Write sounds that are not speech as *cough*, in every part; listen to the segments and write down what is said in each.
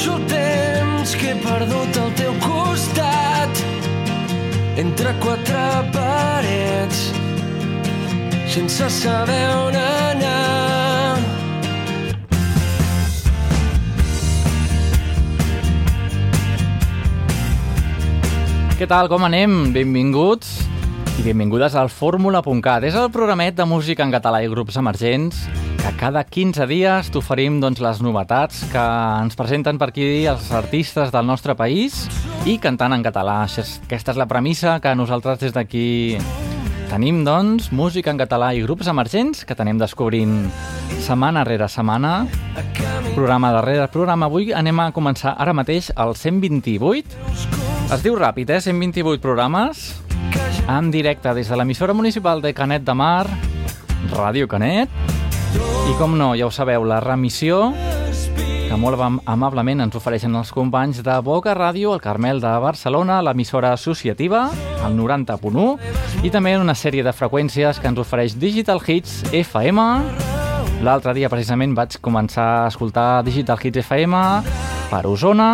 El temps que he perdut al teu costat entre quatre parets sense saber on anar. Què tal, com anem? Benvinguts i benvingudes al Fórmula.cat. És el programet de música en català i grups emergents cada 15 dies t'oferim doncs, les novetats que ens presenten per aquí els artistes del nostre país i cantant en català. Aquesta és la premissa que nosaltres des d'aquí tenim, doncs, música en català i grups emergents que tenim descobrint setmana rere setmana, programa darrere programa. Avui anem a començar ara mateix el 128 es diu ràpid, eh? 128 programes en directe des de l'emissora municipal de Canet de Mar, Ràdio Canet, i com no, ja ho sabeu, la remissió que molt amablement ens ofereixen els companys de Boca Ràdio, el Carmel de Barcelona, l'emissora associativa, el 90.1, i també una sèrie de freqüències que ens ofereix Digital Hits FM. L'altre dia, precisament, vaig començar a escoltar Digital Hits FM per Osona,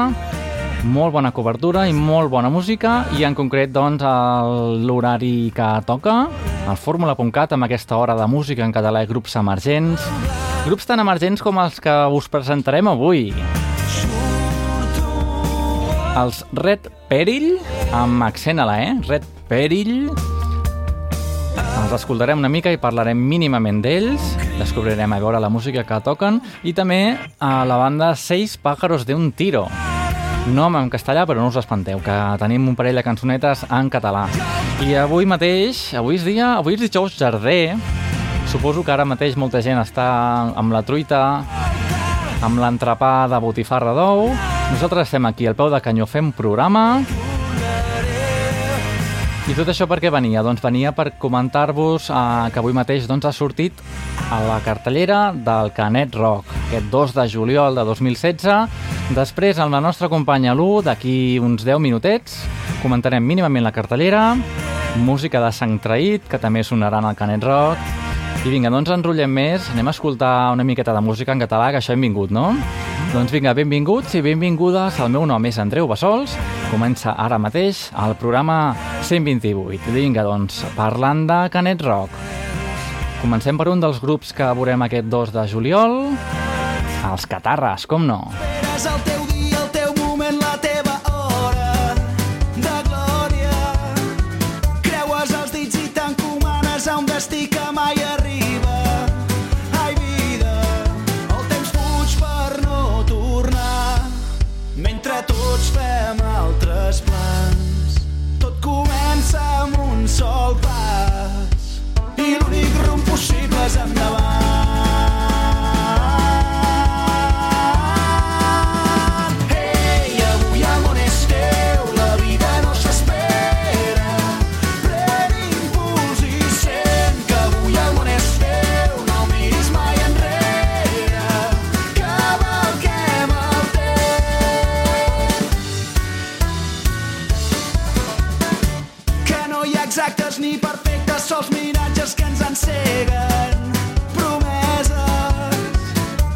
molt bona cobertura i molt bona música. I en concret doncs l'horari que toca el Fórmula.cat amb aquesta hora de música en català i grups emergents. Grups tan emergents com els que us presentarem avui. Els Red Perill amb accent a la E Red Perill. Els escoltarem una mica i parlarem mínimament d'ells. Descobrirem a veure la música que toquen. I també a la banda Seis pájaros de un tiro nom en castellà, però no us espanteu, que tenim un parell de cançonetes en català. I avui mateix, avui és dia, avui és dijous Jardí, suposo que ara mateix molta gent està amb la truita, amb l'entrepà de botifarra d'ou. Nosaltres estem aquí al peu de canyó fem programa. I tot això per què venia? Doncs venia per comentar-vos eh, que avui mateix doncs, ha sortit a la cartellera del Canet Rock, aquest 2 de juliol de 2016, Després, amb la nostra companya Lu, d'aquí uns 10 minutets, comentarem mínimament la cartellera, música de sang traït, que també sonarà en el Canet Rock, i vinga, no ens enrotllem més, anem a escoltar una miqueta de música en català, que això hem vingut, no? Doncs vinga, benvinguts i benvingudes. El meu nom és Andreu Bassols. Comença ara mateix el programa 128. Vinga, doncs, parlant de Canet Rock. Comencem per un dels grups que veurem aquest 2 de juliol, els Catarres, com no? És el teu exactes ni perfectes, sols miratges que ens enceguen. Promeses,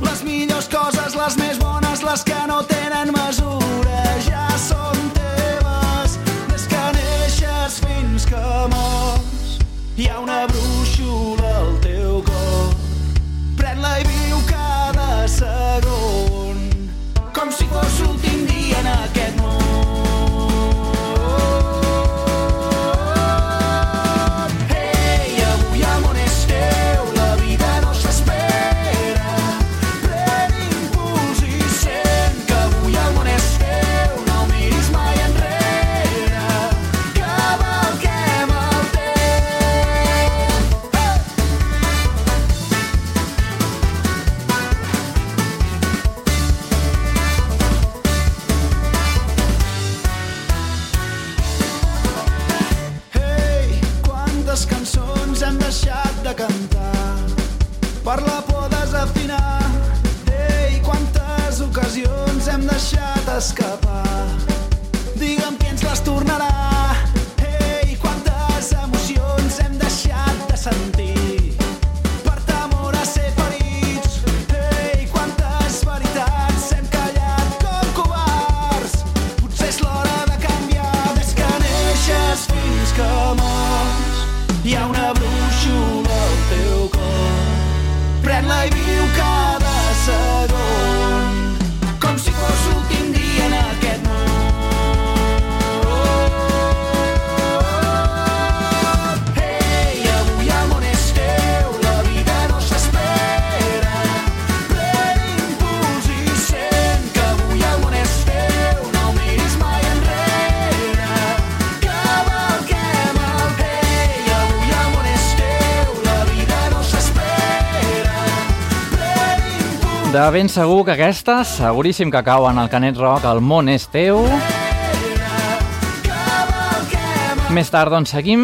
les millors coses, les més bones, les que no tenen mesura, ja són teves. Des que neixes fins que mors, hi ha una bruixa De ben segur que aquesta, seguríssim que cau en el Canet Rock, el món és teu. Més tard, doncs, seguim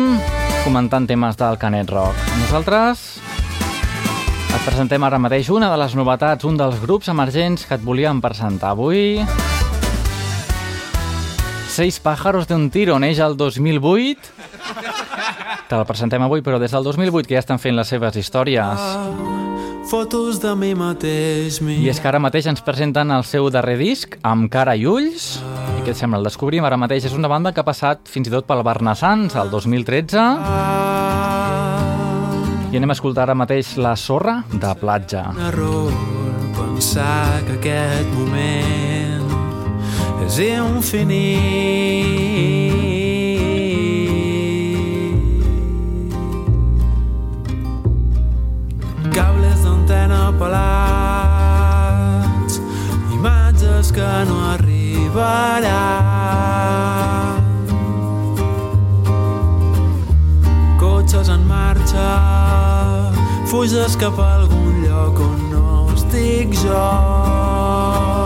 comentant temes del Canet Rock. Nosaltres et presentem ara mateix una de les novetats, un dels grups emergents que et volíem presentar avui. Seis pájaros de un tiro neix el 2008. Te la presentem avui, però des del 2008 que ja estan fent les seves històries. Fotos de mi mateix mi... I és que ara mateix ens presenten el seu darrer disc, amb cara i ulls. I què et sembla? El descobrim ara mateix. És una banda que ha passat fins i tot pel Barnassans, el 2013. I anem a escoltar ara mateix La sorra de platja. Un error pensar que aquest moment és infinit. Pelats, imatges que no arribaran. cotxes en marxa fuges cap a algun lloc on no estic jo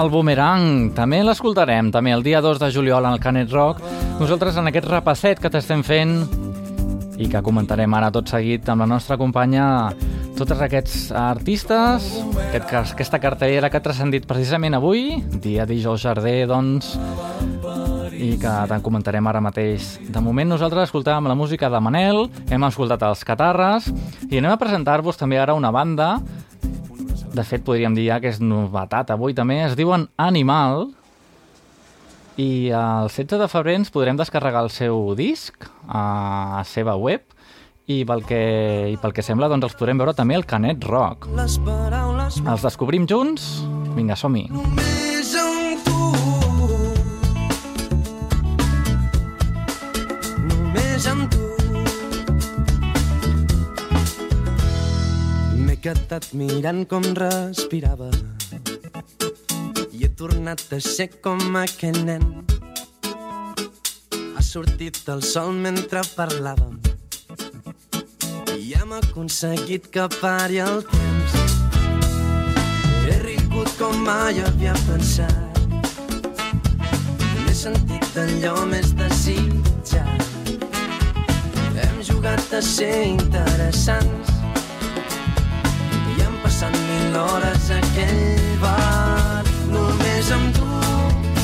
El Boomerang, també l'escoltarem, també el dia 2 de juliol al Canet Rock. Nosaltres en aquest repasset que t'estem fent i que comentarem ara tot seguit amb la nostra companya tots aquests artistes, aquest, aquesta cartellera que ha transcendit precisament avui, dia dijous Jardí, doncs, i que te'n comentarem ara mateix. De moment nosaltres escoltàvem la música de Manel, hem escoltat els Catarres, i anem a presentar-vos també ara una banda de fet, podríem dir ja que és novetat avui també. Es diuen Animal i el 16 de febrer ens podrem descarregar el seu disc a la seva web i pel que, i pel que sembla doncs els podrem veure també al Canet Rock. Els descobrim junts? Vinga, som-hi. només quedat mirant com respirava i he tornat a ser com aquell nen. Ha sortit el sol mentre parlàvem i hem aconseguit que pari el temps. He rigut com mai havia pensat. M'he sentit allò més desitjat. Hem jugat a ser interessants passat mil hores a aquell bar. Només amb tu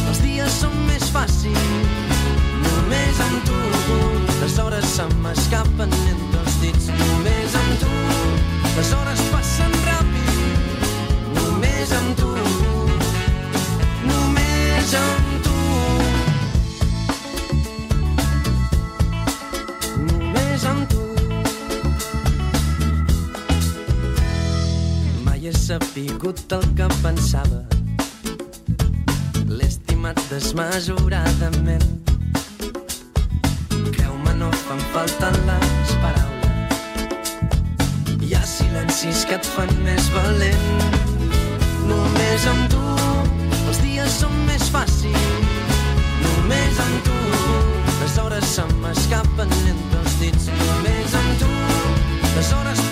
els dies són més fàcils. Només amb tu les hores se m'escapen entre els dits. Només amb tu les hores passen ràpid. Només amb tu, només amb tu. Sapigut el que pensava. L'he estimat desmesuradament. Creu-me, no fan falta les paraules. Hi ha silencis que et fan més valent. Només amb tu els dies són més fàcils. Només amb tu les hores se m'escapen entre els dits. Només amb tu les hores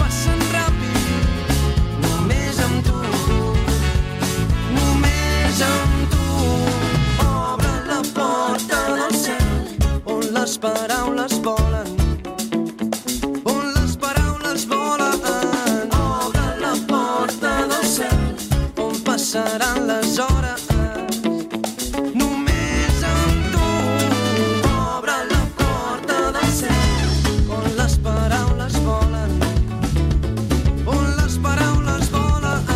passaran les hores. Només amb tu. Obre la porta del cel on les paraules volen. On les paraules volen.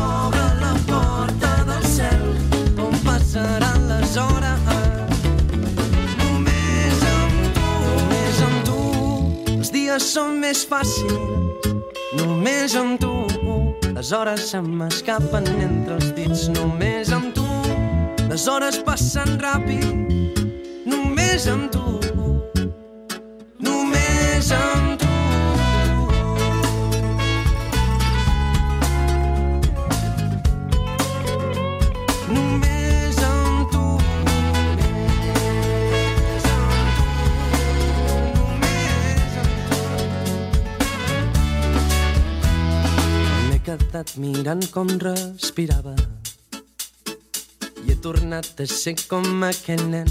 Obre la porta del cel on passaran les hores. Només amb tu, només amb tu, els dies són més fàcils. Només amb tu, les hores se m'escapen entre els dits. Només amb tu, les hores passen ràpid. Només amb tu, mirant com respirava i he tornat a ser com aquell nen.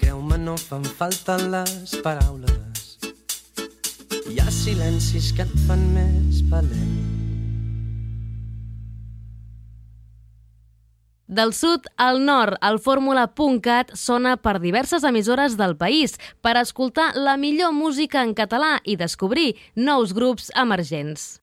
Creu-me, no fan falta les paraules. Hi ha silencis que et fan més valent. Del sud al nord, el fórmula.cat sona per diverses emissores del país per escoltar la millor música en català i descobrir nous grups emergents.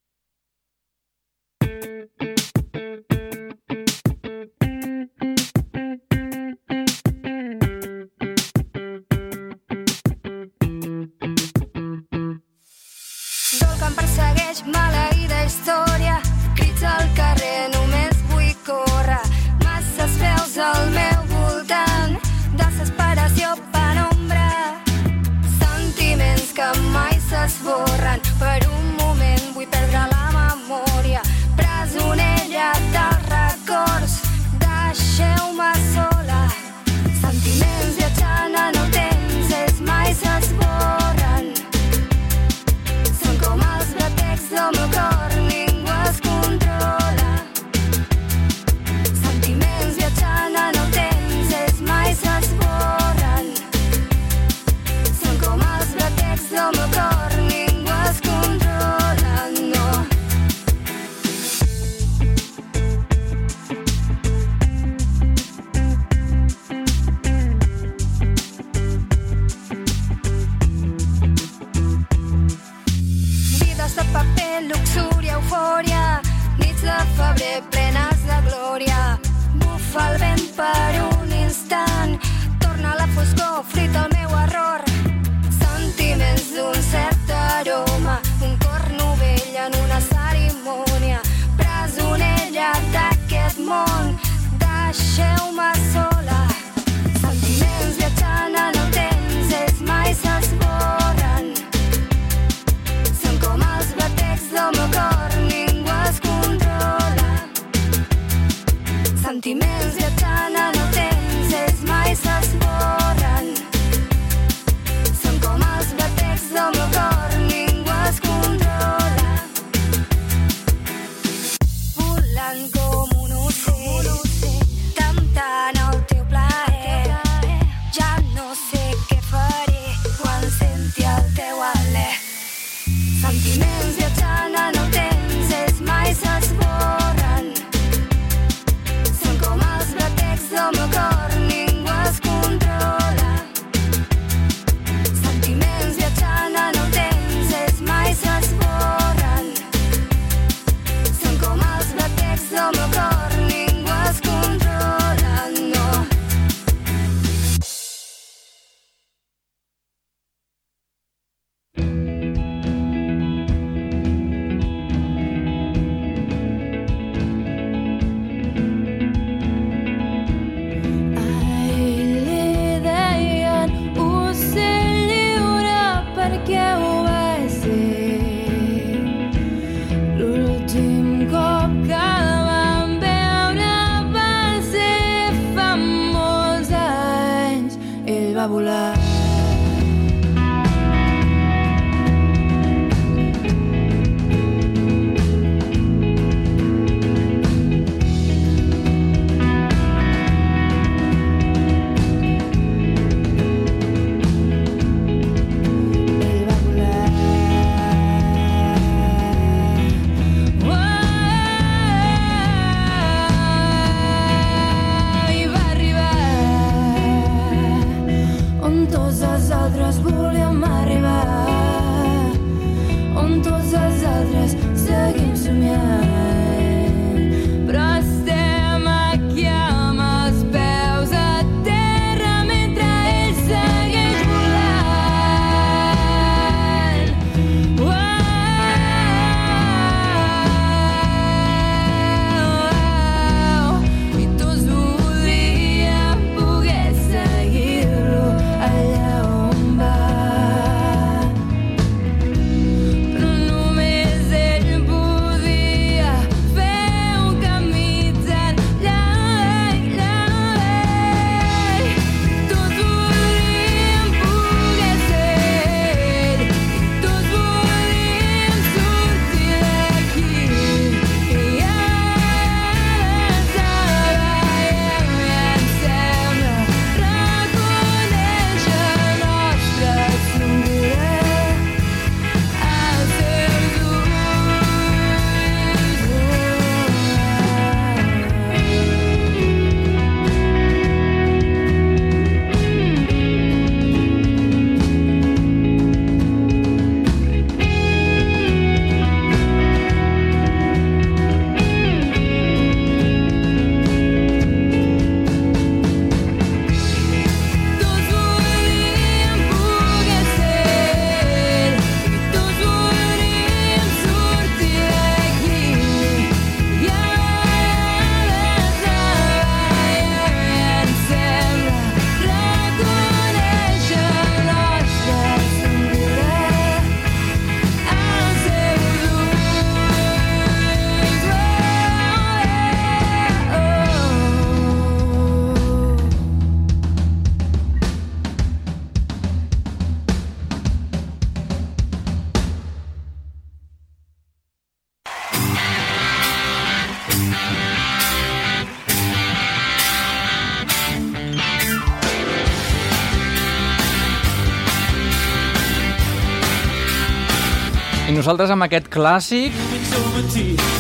I nosaltres amb aquest clàssic,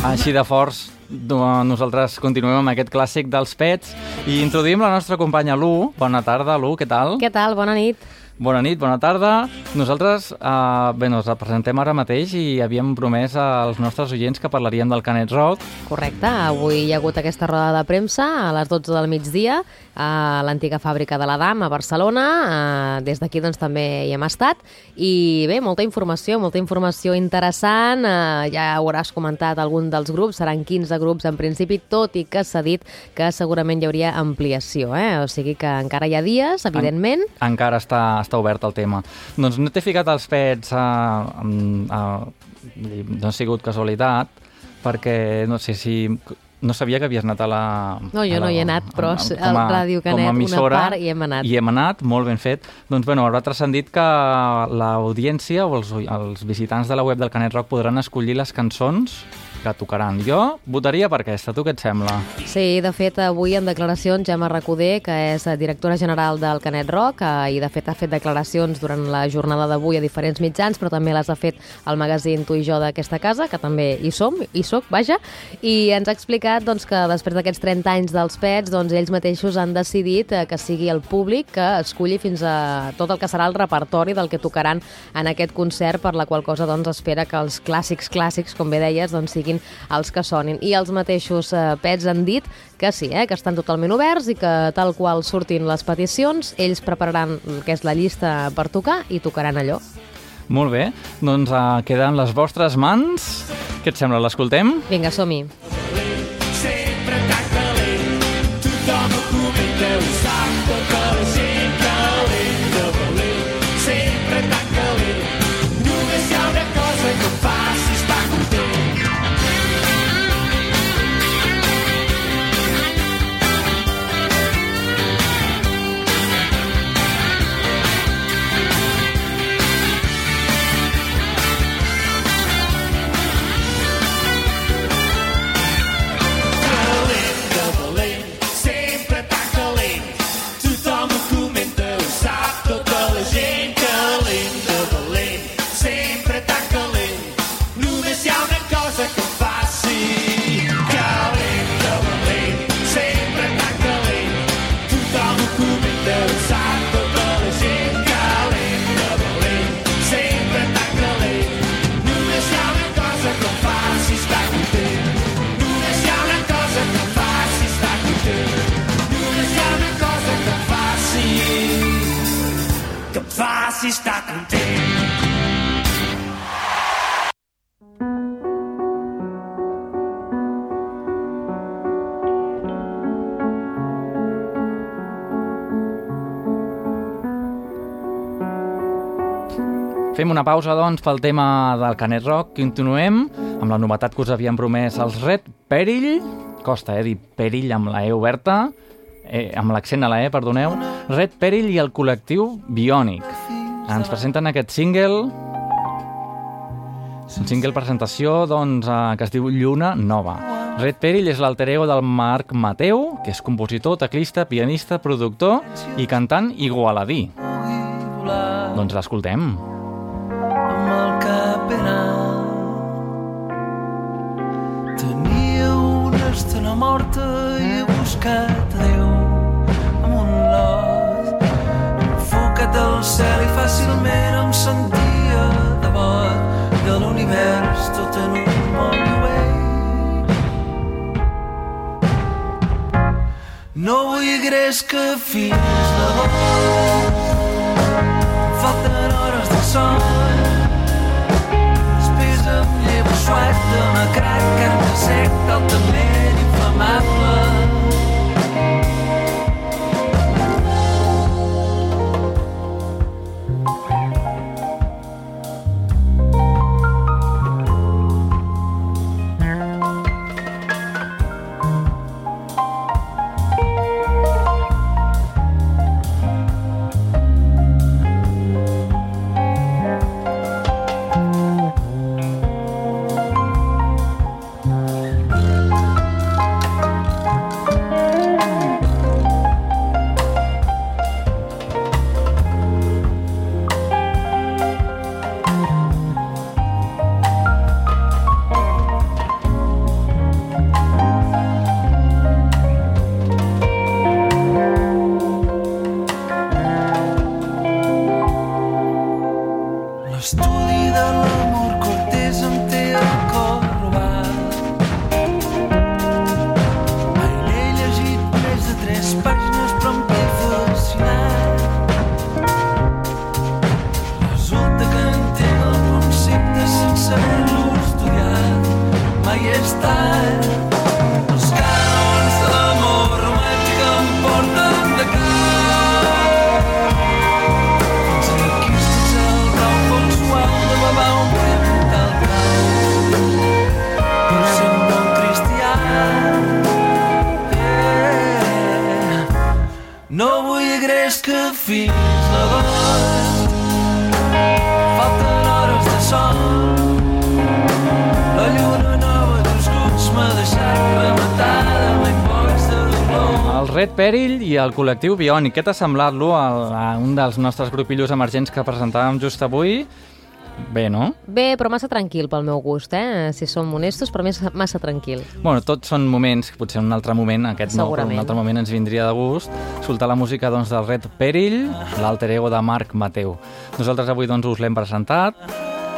així de forts, do- nosaltres continuem amb aquest clàssic dels pets i introduïm la nostra companya Lu. Bona tarda, Lu, què tal? Què tal? Bona nit. Bona nit, bona tarda. Nosaltres, eh, bé, ens representem ara mateix i havíem promès als nostres oients que parlaríem del Canet Rock. Correcte. Avui hi ha hagut aquesta roda de premsa a les 12 del migdia a l'antiga fàbrica de l'Adam a Barcelona. Eh, Des d'aquí doncs, també hi hem estat. I bé, molta informació, molta informació interessant. Eh, Ja hauràs comentat algun dels grups, seran 15 grups en principi, tot i que s'ha dit que segurament hi hauria ampliació. Eh? O sigui que encara hi ha dies, evidentment. Encara està, està obert el tema. Doncs no t'he ficat els pets a, a, a, no ha sigut casualitat, perquè no sé si... No sabia que havies anat a la... No, jo la, no hi he anat, però a- a- al Ràdio Canet, una part hi hem anat. I hem anat, molt ben fet. Doncs bueno, ara transcendit que l'audiència o els, els visitants de la web del Canet Rock podran escollir les cançons que tocaran. Jo votaria per aquesta, tu què et sembla? Sí, de fet, avui en declaracions Gemma Recoder, que és directora general del Canet Rock, eh, i de fet ha fet declaracions durant la jornada d'avui a diferents mitjans, però també les ha fet al magazín Tu i jo d'aquesta casa, que també hi som, hi soc, vaja, i ens ha explicat doncs, que després d'aquests 30 anys dels pets, doncs, ells mateixos han decidit eh, que sigui el públic que esculli fins a tot el que serà el repertori del que tocaran en aquest concert, per la qual cosa doncs, espera que els clàssics clàssics, com bé deies, doncs, siguin els que sonin. I els mateixos eh, pets han dit que sí, eh, que estan totalment oberts i que tal qual surtin les peticions, ells prepararan el que és la llista per tocar i tocaran allò. Molt bé, doncs uh, queden les vostres mans. Què et sembla, l'escoltem? Vinga, som-hi. Pausa, doncs, pel tema del Canet Rock. Continuem amb la novetat que us havien promès els Red Perill. Costa, eh, dir Perill amb la E oberta. Eh, amb l'accent a la E, perdoneu. Red Perill i el col·lectiu Bionic. Ens presenten aquest single un single presentació doncs, eh, que es diu Lluna Nova. Red Perill és l'alter ego del Marc Mateu, que és compositor, teclista, pianista, productor i cantant igualadí. Doncs l'escoltem. A Déu amb un lot. Enfocat al cel i fàcilment em sentia devot de l'univers tot en un món. No vull gres que fins la dor falten hores de son Després em llevo suat demacrat carn de sec altament inflamable Perill i el col·lectiu Bionic. Què t'ha semblat-lo a, a un dels nostres grupillos emergents que presentàvem just avui? Bé, no? Bé, però massa tranquil pel meu gust, eh? Si som honestos, però més massa tranquil. Bueno, tots són moments, potser en un altre moment, aquest no, però un altre moment ens vindria de gust, escoltar la música doncs, del Red Perill, l'alter ego de Marc Mateu. Nosaltres avui doncs, us l'hem presentat,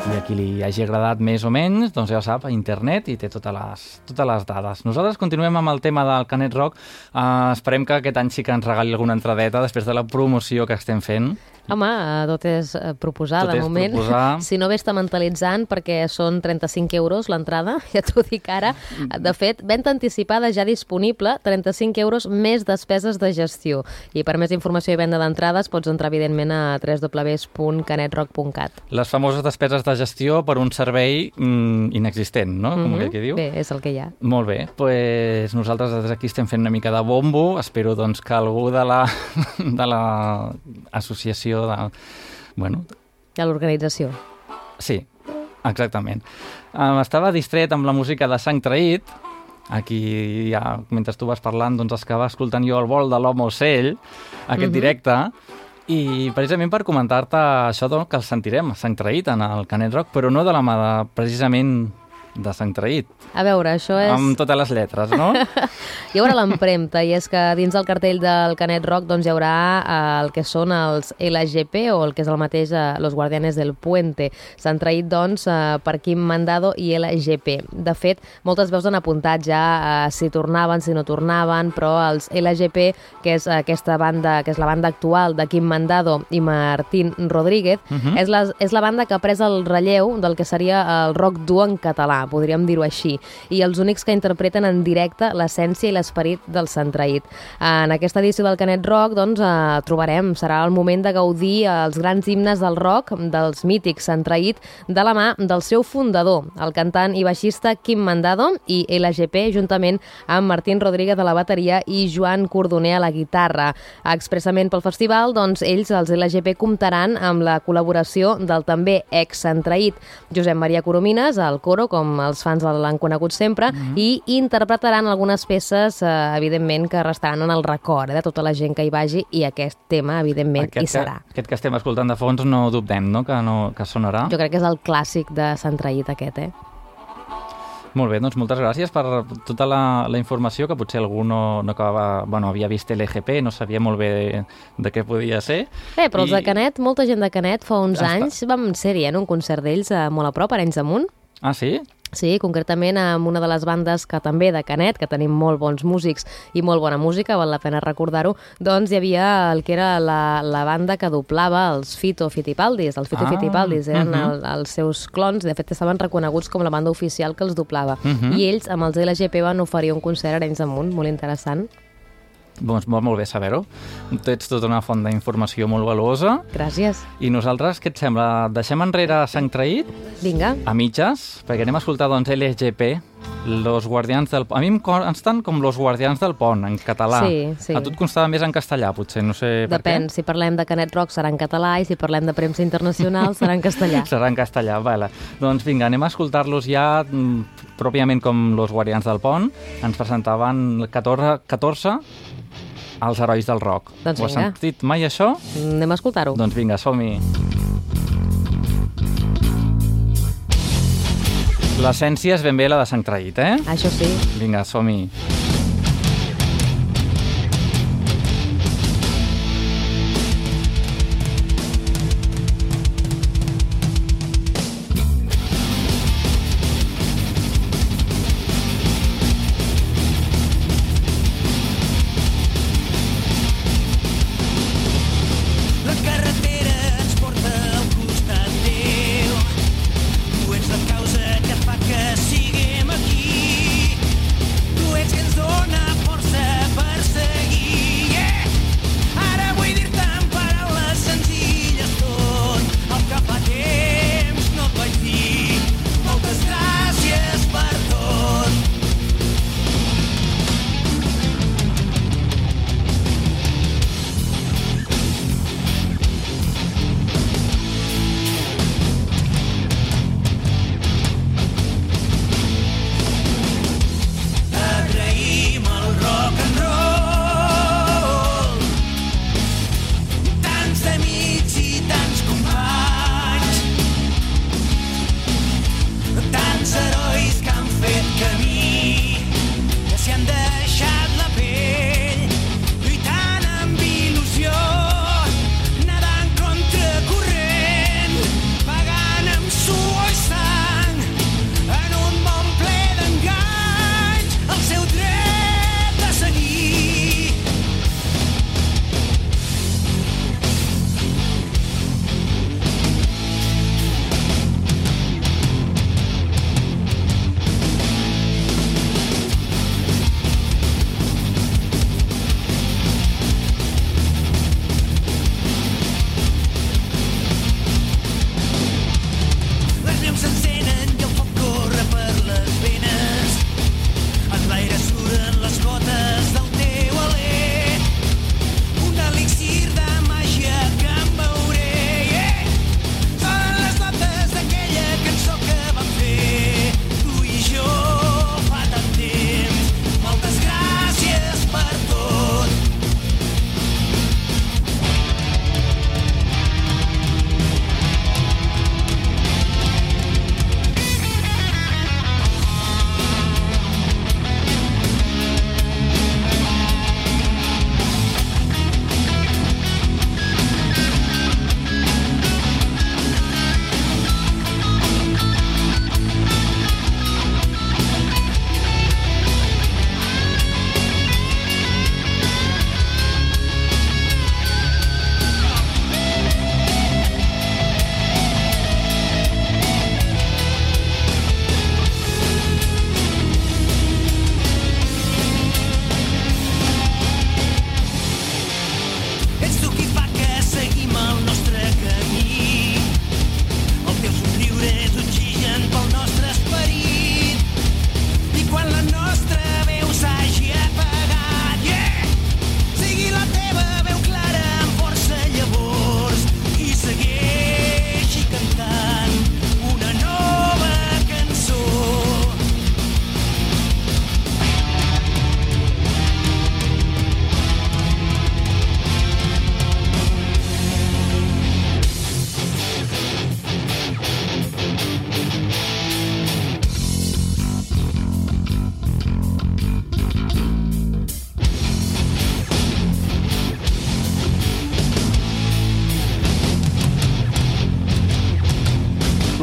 i a qui li hagi agradat més o menys, doncs ja sap, a internet i té totes les, totes les dades. Nosaltres continuem amb el tema del Canet Rock. Uh, esperem que aquest any sí que ens regali alguna entradeta després de la promoció que estem fent. Home, eh, tot és eh, proposar, Tot de és moment. proposar. *laughs* Si no bé està mentalitzant, perquè són 35 euros l'entrada, *laughs* ja t'ho dic ara. De fet, venda anticipada ja disponible, 35 euros més despeses de gestió. I per més informació i venda d'entrades pots entrar, evidentment, a www.canetrock.cat. Les famoses despeses de gestió per un servei mm, inexistent, no? Com Mhm. aquell que diu. Bé, és el que hi ha. Molt bé, pues nosaltres des d'aquí estem fent una mica de bombo. Espero doncs, que algú de la, *laughs* de la associació de... Bueno, A l'organització. sí, exactament. Um, estava distret amb la música de Sang Traït. Aquí, ja, mentre tu vas parlant, doncs estava escoltant jo el vol de l'home ocell, aquest Mhm. directe, i precisament per comentar-te això doncs, que el sentirem, Sang Traït, en el Canet Rock, però no de la mà de, precisament de Sant Traït, A veure, això és... amb totes les lletres, no? *laughs* Hi haurà l'empremta, i és que dins del cartell del Canet Rock doncs, hi haurà eh, el que són els LGP, o el que és el mateix eh, Los Guardianes del Puente. S'han traït, doncs, eh, per Quim Mandado i LGP. De fet, moltes veus han apuntat ja eh, si tornaven, si no tornaven, però els LGP, que és aquesta banda, que és la banda actual de Quim Mandado i Martín Rodríguez, uh -huh. és, la, és la banda que ha pres el relleu del que seria el rock dur en català, podríem dir-ho així, i els únics que interpreten en directe l'essència i l'esperit del Centraït. En aquesta edició del Canet Rock doncs, eh, trobarem, serà el moment de gaudir els grans himnes del rock dels mítics Centraït de la mà del seu fundador, el cantant i baixista Quim Mandado i LGP, juntament amb Martín Rodríguez a la bateria i Joan Cordoner a la guitarra. Expressament pel festival, doncs, ells, els LGP, comptaran amb la col·laboració del també ex-centraït Josep Maria Coromines, al coro, com els fans l'han conegut sempre, Mhm. i interpretaran algunes peces, eh, evidentment, que restaran en el record eh, de tota la gent que hi vagi, i aquest tema, evidentment, hi serà. Que, aquest que estem escoltant de fons no dubtem, no? Que, no, que sonarà. Jo crec que és el clàssic de Centraït, aquest, eh? Molt bé, doncs moltes gràcies per tota la, la informació, que potser algú no, no acabava, bueno, havia vist l'EGP, no sabia molt bé de, de què podia ser. Bé, però els I- de Canet, molta gent de Canet, fa uns Està- anys vam ser-hi eh, en un concert d'ells eh, molt a prop, Arenys Amunt. Ah, sí? Sí, concretament amb una de les bandes que també de Canet, que tenim molt bons músics i molt bona música, val la pena recordar-ho, doncs hi havia el que era la, la banda que doblava els Fito Fitipaldis. Els Fito Ah, Fitipaldis eren mhm. el, els seus clons, de fet estaven reconeguts com la banda oficial que els doblava. Mhm. I ells, amb els LGP, van oferir un concert a Arenys de Munt, molt interessant. Doncs molt, molt bé saber-ho. Ets tota una font d'informació molt valuosa. Gràcies. I nosaltres, què et sembla? Deixem enrere Sant Traït Vinga. a mitges, perquè anem a escoltar doncs, LGP, Los Guardians del. A mi em consten com Los Guardians del Pont, en català. Sí, sí. A tu et constava més en castellà, potser, no sé per Depèn, si parlem de Canet Rock serà en català i si parlem de premsa internacional serà en castellà. què. *laughs* Serà en castellà, vale. Doncs vinga, anem a escoltar-los ja mm, pròpiament com Los Guardians del Pont. Ens presentaven el 14, 14 els herois del rock. Doncs Ho has vinga. sentit mai això? Anem a escoltar-ho. Doncs vinga, som-hi. L'essència és ben bé la de Sant Traït, eh? Això sí. Vinga, som-hi.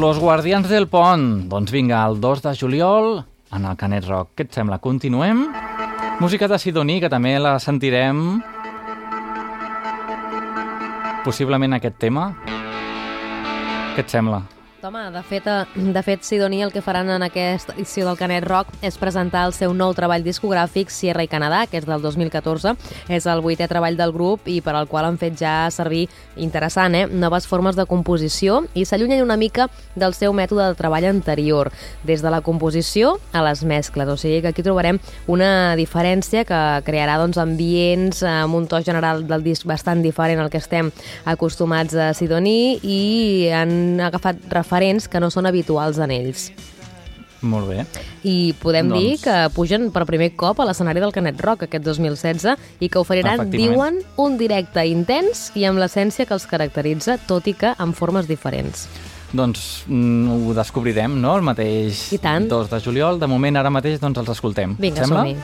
Los Guardians del Pont. Doncs vinga, el 2 de juliol en el Canet Rock. Què et sembla? Continuem? Música de Sidoní, que també la sentirem possiblement aquest tema. Què et sembla? Home, de fet, eh, de fet, Sidoní el que faran en aquesta edició del Canet Rock és presentar el seu nou treball discogràfic Sierra i Canadà, que és del 2014. És el vuitè treball del grup i per al qual han fet ja servir, interessant, eh? noves formes de composició i s'allunyen una mica del seu mètode de treball anterior, des de la composició a les mescles. O sigui que aquí trobarem una diferència que crearà doncs, ambients eh, amb un to general del disc bastant diferent al que estem acostumats a Sidoní i han agafat referents que no són habituals en ells. Molt bé. I podem Doncs- dir que pugen per primer cop a l'escenari del Canet Rock aquest 2016 i que oferiran, diuen, un directe intens i amb l'essència que els caracteritza, tot i que amb formes diferents. Doncs mm, ho descobrirem, no?, el mateix I tant. 2 de juliol. De moment, ara mateix, doncs els escoltem. Vinga, som-hi.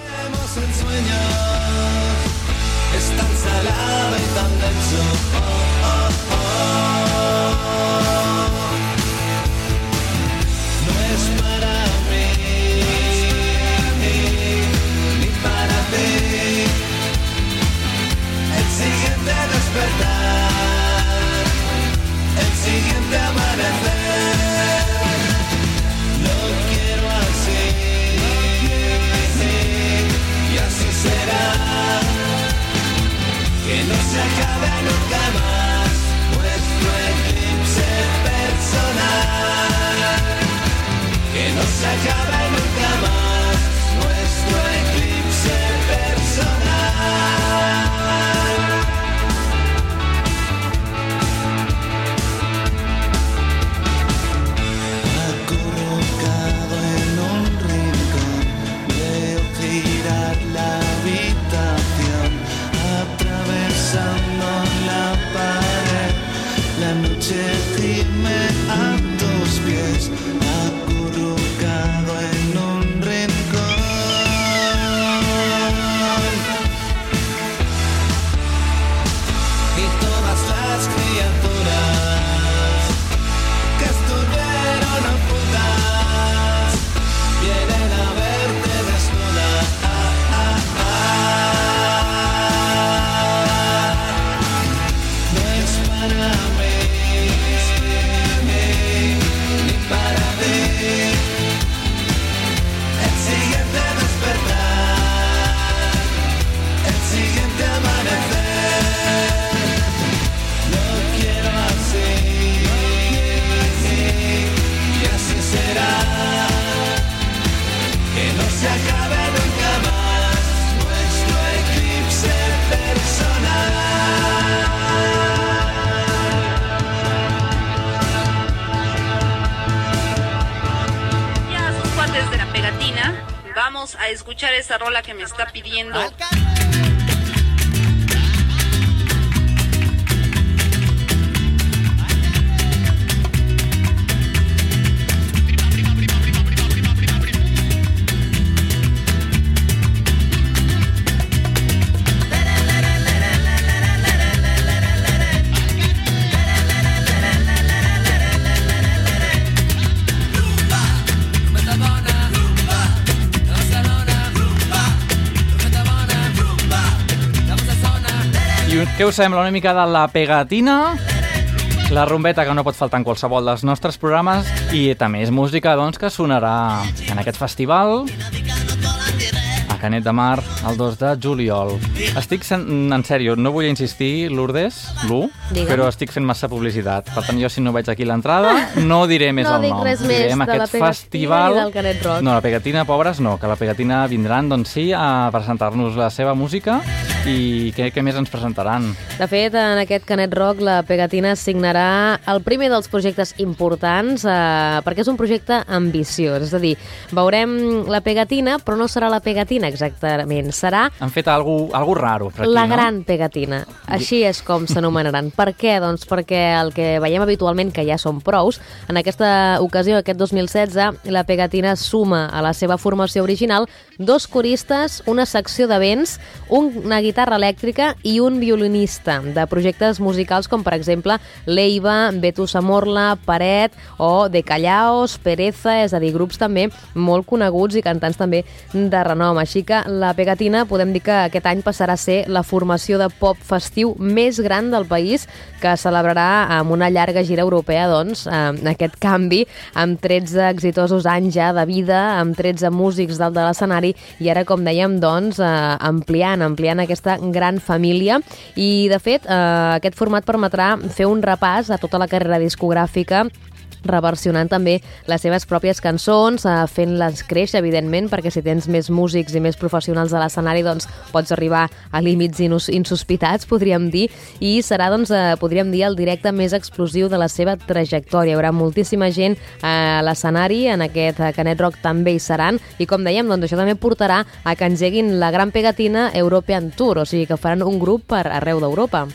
Se acabe nunca más nuestro eclipse personal. Acurrucado en un rincón, veo girar la habitación, atravesando la pared. La noche gime a tus pies, acurrucado a escuchar esa rola que me está pidiendo. Què us sembla una mica de la pegatina? La rumbeta que no pot faltar en qualsevol dels nostres programes i també és música doncs, que sonarà en aquest festival a Canet de Mar el 2 de juliol. Estic, sen- en sèrio, no vull insistir, Lourdes, Lu, Digue'm. però estic fent massa publicitat. Per tant, jo si no veig aquí l'entrada, no diré *laughs* més No el dic nom. res més Direm de la aquest festival... del Canet Rock. No, la pegatina, pobres, no, que la pegatina vindran, doncs sí, a presentar-nos la seva música i què, què més ens presentaran? De fet, en aquest Canet Rock la Pegatina signarà el primer dels projectes importants eh, perquè és un projecte ambiciós. És a dir, veurem la Pegatina, però no serà la Pegatina exactament. Serà Han fet algú, algú raro per aquí, la no? gran pegatina. Així és com s'anomenaran. Per què? Doncs perquè el que veiem habitualment, que ja són prous, en aquesta ocasió, aquest 2016, la pegatina suma a la seva formació original dos coristes, una secció de vents, una guitarra guitarra elèctrica i un violinista de projectes musicals com, per exemple, Leiva, Betus Amorla, Paret o De Callaos, Pereza, és a dir, grups també molt coneguts i cantants també de renom. Així que la Pegatina podem dir que aquest any passarà a ser la formació de pop festiu més gran del país que celebrarà amb una llarga gira europea doncs, aquest canvi amb 13 exitosos anys ja de vida, amb 13 músics dalt de l'escenari i ara, com dèiem, doncs, eh, ampliant, ampliant aquesta gran família. I, de fet, eh, aquest format permetrà fer un repàs a tota la carrera discogràfica reversionant també les seves pròpies cançons, eh, fent-les créixer, evidentment, perquè si tens més músics i més professionals a l'escenari, doncs pots arribar a límits insospitats, podríem dir, i serà, doncs, eh, podríem dir, el directe més explosiu de la seva trajectòria. Hi haurà moltíssima gent a l'escenari, en aquest eh, Canet Rock també hi seran, i com dèiem, doncs això també portarà a que engeguin la gran pegatina European Tour, o sigui que faran un grup per arreu d'Europa.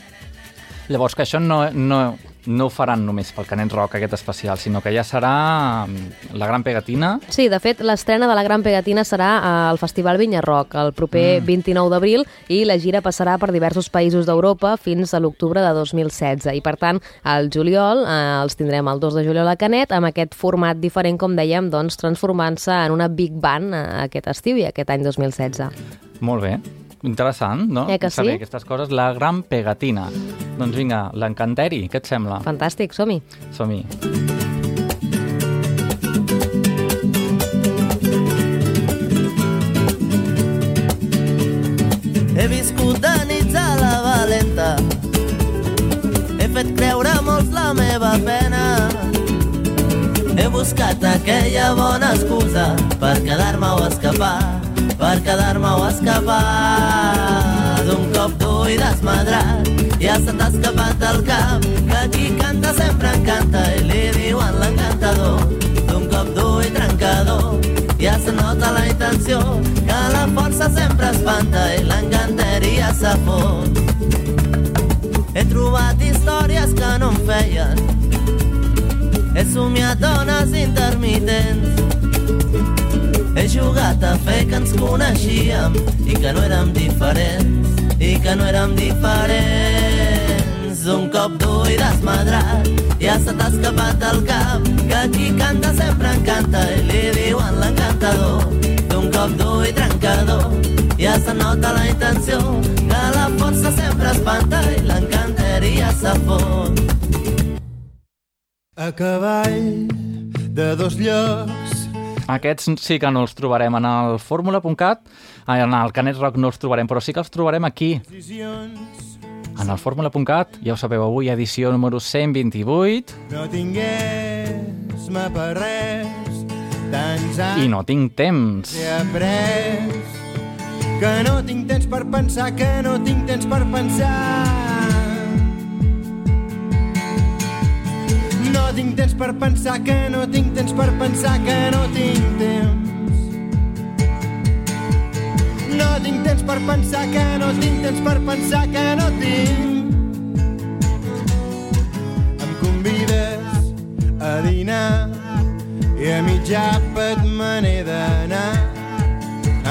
Llavors, que això no, no, no ho faran només pel Canet Rock, aquest especial, sinó que ja serà mm, la gran pegatina. Sí, de fet, l'estrena de la Gran Pegatina serà al Festival Vinya Rock el proper Mm. 29 d'abril i la gira passarà per diversos països d'Europa fins a l'octubre de 2016. I, per tant, al juliol eh, els tindrem el 2 de juliol a Canet amb aquest format diferent, com dèiem, doncs, transformant-se en una big band eh, aquest estiu i aquest any 2016. Molt bé. Interessant, no? Eh que sí? Saber aquestes coses. La gran pegatina. Doncs vinga, l'encanteri, què et sembla? Fantàstic, som-hi. Som-hi. He viscut de nits a la valenta He fet creure molts la meva pena buscat aquella bona excusa per quedar-me o escapar per quedar-me o escapar d'un cop dur i desmadrat. Ja se t'ha escapat del cap que qui canta sempre encanta i li diuen l'encantador d'un cop dur i trencador. Ja se nota la intenció que la força sempre espanta i l'encanteria s'ha fot. He trobat històries que no em feien he somiat dones intermitents he jugat a fer que ens coneixíem i que no érem diferents, i que no érem diferents. Un cop dur i desmadrat, ja se t'ha escapat del cap, que qui canta sempre encanta i li diuen l'encantador. D'un cop dur i trencador, ja se nota la intenció, que la força sempre espanta i l'encanteria s'ha fot. A cavall de dos llocs. Aquests sí que no els trobarem en el fórmula.cat, ai, en el Canet Rock no els trobarem, però sí que els trobarem aquí, en el fórmula.cat. Ja ho sabeu, avui edició número 128 no tingués-me per res tants anys i no tinc temps. he après que no tinc temps per pensar que no tinc temps per pensar tinc temps per pensar que no tinc temps per pensar que no tinc temps. No tinc temps per pensar que no tinc temps per pensar que no tinc. Em convides a dinar i a mig àpat me n'he d'anar.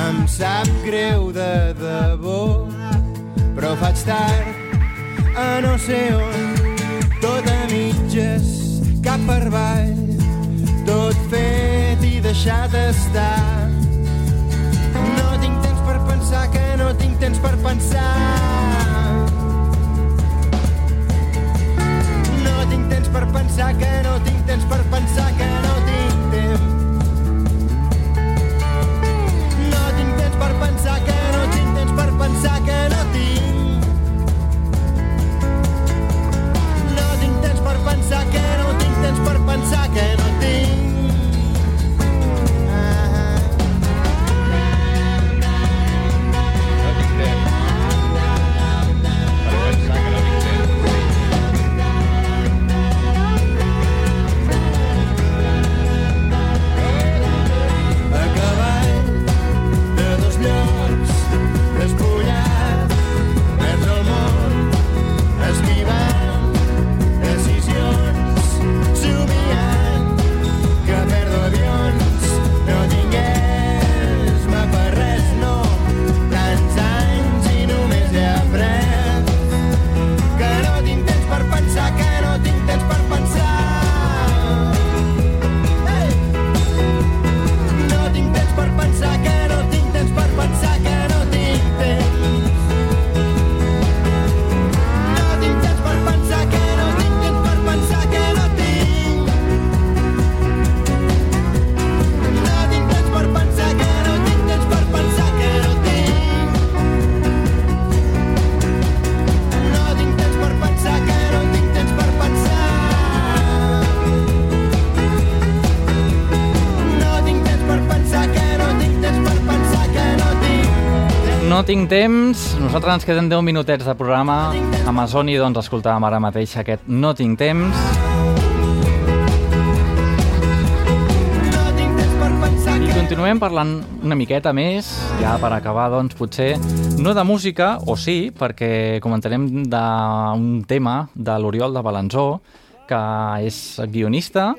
Em sap greu de debò però faig tard a no sé on tot a mitges cap per avall tot fet i deixat estar. No tinc temps per pensar que no tinc temps per pensar. No tinc temps per pensar que no tinc temps per pensar que no tinc temps. No tinc temps per pensar que no tinc temps per pensar que no tinc. Pensar que no tinc temps per pensar que no tinc tinc temps, nosaltres ens queden 10 minutets de programa. Amazoni, doncs, escoltàvem ara mateix aquest No tinc temps. I continuem parlant una miqueta més, ja per acabar, doncs, potser no de música, o sí, perquè comentarem d'un tema de l'Oriol de Balanzó, que és guionista,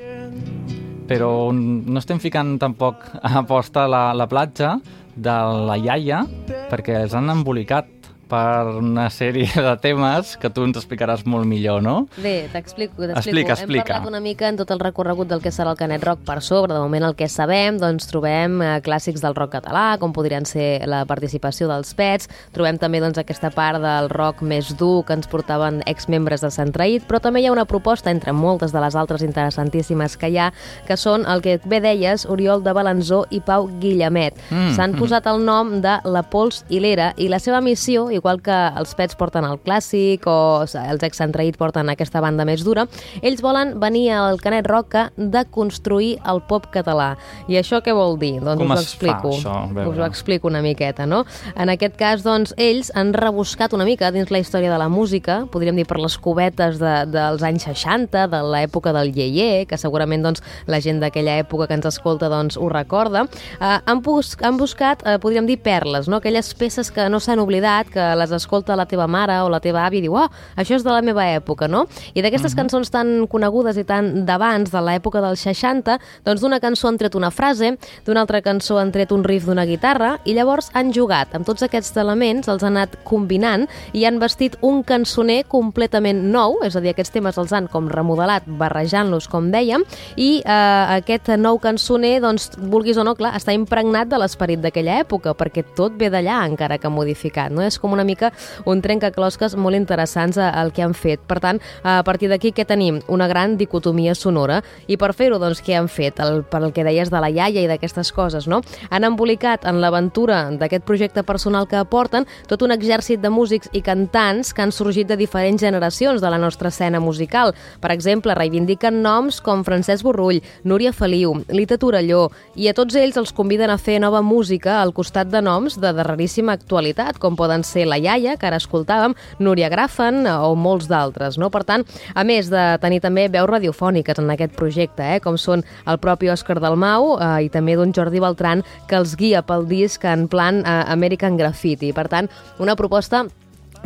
però no estem ficant tampoc a posta la, la platja de la iaia perquè els han embolicat per una sèrie *laughs* de temes que tu ens explicaràs molt millor, no? Bé, t'explico. Explica, explica. Hem parlat una mica en tot el recorregut del que serà el Canet Rock per sobre. De moment el que sabem, doncs trobem eh, clàssics del rock català, com podrien ser la participació dels Pets. Trobem també doncs, aquesta part del rock més dur que ens portaven exmembres de Sant Traït, però també hi ha una proposta entre moltes de les altres interessantíssimes que hi ha, que són el que bé deies, Oriol de Balanzó i Pau Guillemet. Mm, S'han mm. posat el nom de La Pols i l'Era i la seva missió, igual que els Pets porten el clàssic o els ex Sant Traït porten aquesta banda més dura, ells volen venir al Canet Rock a deconstruir el pop català. I això què vol dir? Doncs Com us ho es fa, explico. això? Us ho explico una miqueta, no? En aquest cas, doncs, ells han rebuscat una mica dins la història de la música, podríem dir per les cubetes de, dels anys 60, de l'època del Yeye, que segurament doncs, la gent d'aquella època que ens escolta doncs, ho recorda. Eh, han, bus han buscat, eh, podríem dir, perles, no? aquelles peces que no s'han oblidat, que les escolta la teva mare o la teva àvia i diu, oh, això és de la meva època, no? I d'aquestes cançons tan conegudes i tan d'abans, de l'època dels 60, doncs d'una cançó han tret una frase, d'una altra cançó han tret un riff d'una guitarra, i llavors han jugat amb tots aquests elements, els han anat combinant i han vestit un cançoner completament nou, és a dir, aquests temes els han com remodelat, barrejant-los, com dèiem, i eh, aquest nou cançoner, doncs, vulguis o no, clar, està impregnat de l'esperit d'aquella època, perquè tot ve d'allà, encara que modificat, no? És com una mica un trencaclosques molt interessants eh, el que han fet. Per tant, a partir d'aquí què tenim? Una gran dicotomia sonora i per fer-ho, doncs, què han fet? El, per el que deies de la iaia i d'aquestes coses, no? Han embolicat en l'aventura d'aquest projecte personal que aporten tot un exèrcit de músics i cantants que han sorgit de diferents generacions de la nostra escena musical. Per exemple, reivindiquen noms com Francesc Borrull, Núria Feliu, Lita Torelló, i a tots ells els conviden a fer nova música al costat de noms de darreríssima actualitat, com poden ser la iaia, que ara escoltàvem, Núria Grafen o molts d'altres. No? Per tant, a més de tenir també veus radiofòniques en aquest projecte, eh? com són el propi Òscar Dalmau eh, i també d'un Jordi Beltran que els guia pel disc en plan eh, American Graffiti. Per tant, una proposta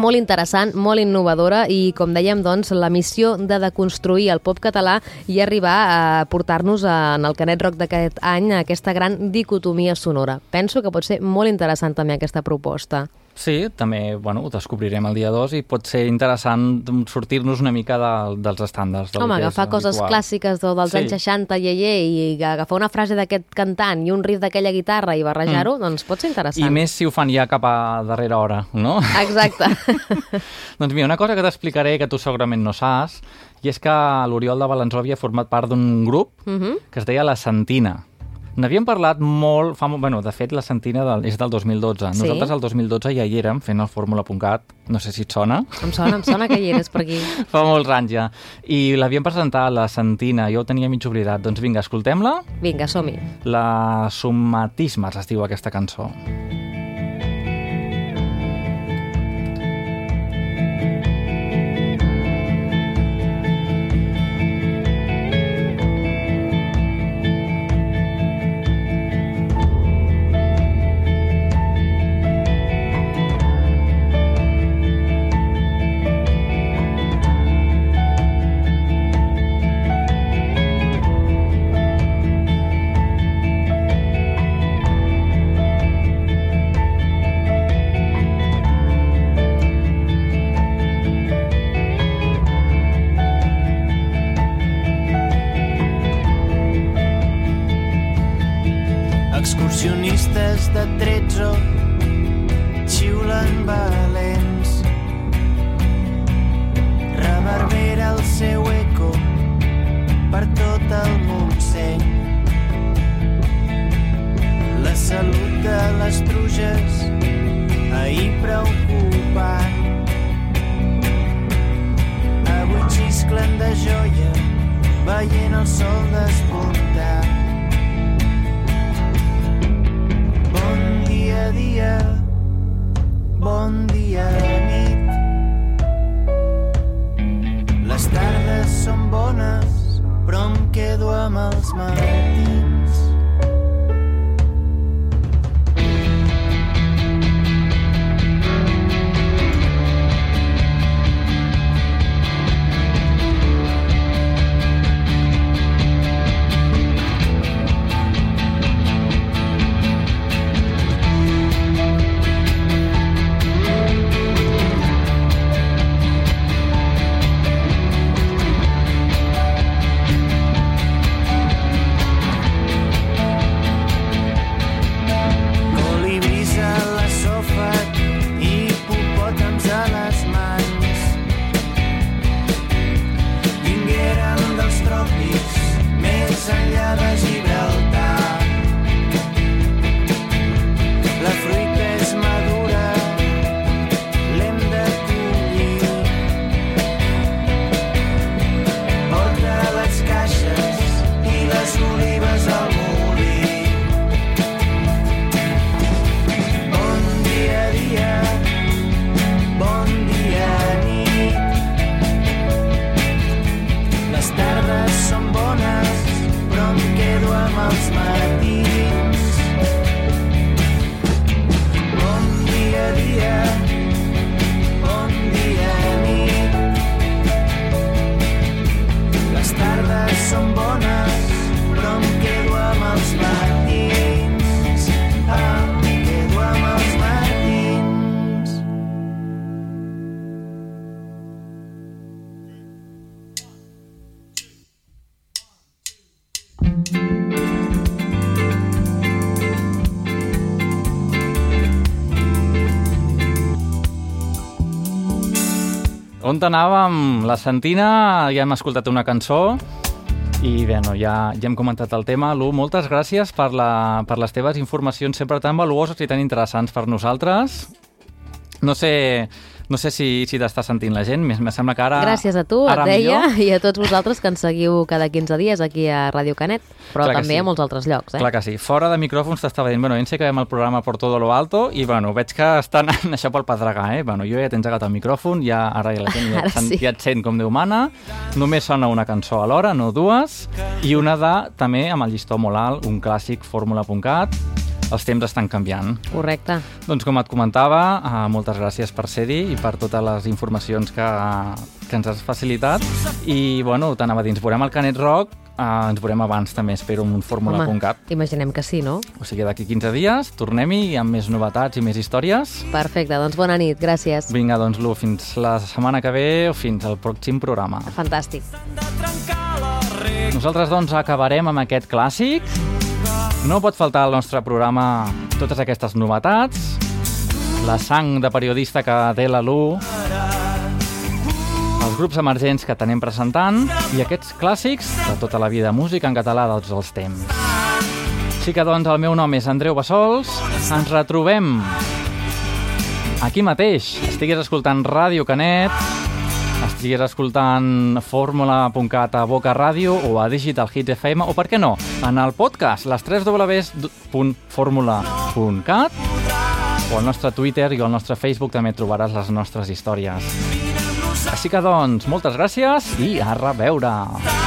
molt interessant, molt innovadora i, com dèiem, doncs, la missió de deconstruir el pop català i arribar a portar-nos en el Canet Rock d'aquest any a aquesta gran dicotomia sonora. Penso que pot ser molt interessant també aquesta proposta. Sí, també bueno, ho descobrirem el dia 2 i pot ser interessant sortir-nos una mica de, dels estàndards. del Home, agafar coses habitual. clàssiques de, dels Sí. anys 60, ieié, i agafar una frase d'aquest cantant i un riff d'aquella guitarra i barrejar-ho, doncs pot ser interessant. Mm. I més si ho fan ja cap a darrera hora, no? Exacte. *laughs* doncs mira, una cosa que t'explicaré que tu segurament no saps, i és que l'Oriol de Balanzó havia format part d'un grup Mhm. que es deia La Sentina. N'havíem parlat molt, fa, bueno, de fet la Sentina del, és del 2012. Sí. Nosaltres el 2012 ja hi érem fent el Fórmula.cat, no sé si et sona. Em sona, em sona que hi eres per aquí. *laughs* Fa molts anys ja. I l'havíem presentat, la Sentina, jo ho tenia mig oblidat. Doncs vinga, escoltem-la. Vinga, som-hi. La Somatismes es diu aquesta cançó. Excursionistes de 13 xiulen valents. Reverbera el seu eco per tot el Montseny. La salut de les truges, ahir preocupant. Avui xisclen de joia, veient el sol despuntar. dia, bon dia, nit. Les tardes són bones, però em quedo amb els matins. Anàvem? La Santina, ja hem escoltat una cançó i bé, no, ja, ja hem comentat el tema. Lu, moltes gràcies per, la, per les teves informacions sempre tan valuoses i tan interessants per nosaltres. No sé, no sé si, si t'està sentint la gent, me sembla que ara... Gràcies a tu, et deia, millor. i a tots vosaltres que ens seguiu cada 15 dies aquí a Ràdio Canet, però Clar també sí. a molts altres llocs. Eh? Clar que sí. Fora de micròfons t'estava dient, bueno, que veiem el programa por todo lo alto i, bueno, veig que estan *laughs* anant això pel pedregar, eh? Bueno, jo ja t'he engegat el micròfon, ja ara ja la gent ja, sí. ja et sent com Déu mana. Només sona una cançó alhora, no dues, i una de, també, amb el llistó molt alt, un clàssic, fórmula.cat. Els temps estan canviant. Correcte. Doncs com et comentava, eh, moltes gràcies per ser-hi i per totes les informacions que, que ens has facilitat. I, bueno, t'anava a dir, ens veurem al Canet Rock, eh, ens veurem abans també, espero, amb un fórmula.cat. imaginem que sí, no? O sigui, d'aquí 15 dies tornem-hi amb més novetats i més històries. Perfecte, doncs bona nit, gràcies. Vinga, doncs, Lu, fins la setmana que ve o fins al pròxim programa. Fantàstic. Nosaltres, doncs, acabarem amb aquest clàssic. No pot faltar al nostre programa totes aquestes novetats, la sang de periodista que té la Lu, els grups emergents que tenim presentant i aquests clàssics de tota la vida, música en català de tots els temps. Així que, doncs, el meu nom és Andreu Bassols. Ens retrobem aquí mateix. Estigues escoltant Ràdio Canet, estigues escoltant fórmula.cat a Boca Ràdio o a Digital Hits FM o, per què no, en el podcast, les 3 www.formula.cat o al nostre Twitter i al nostre Facebook també trobaràs les nostres històries. Així que, doncs, moltes gràcies i a reveure!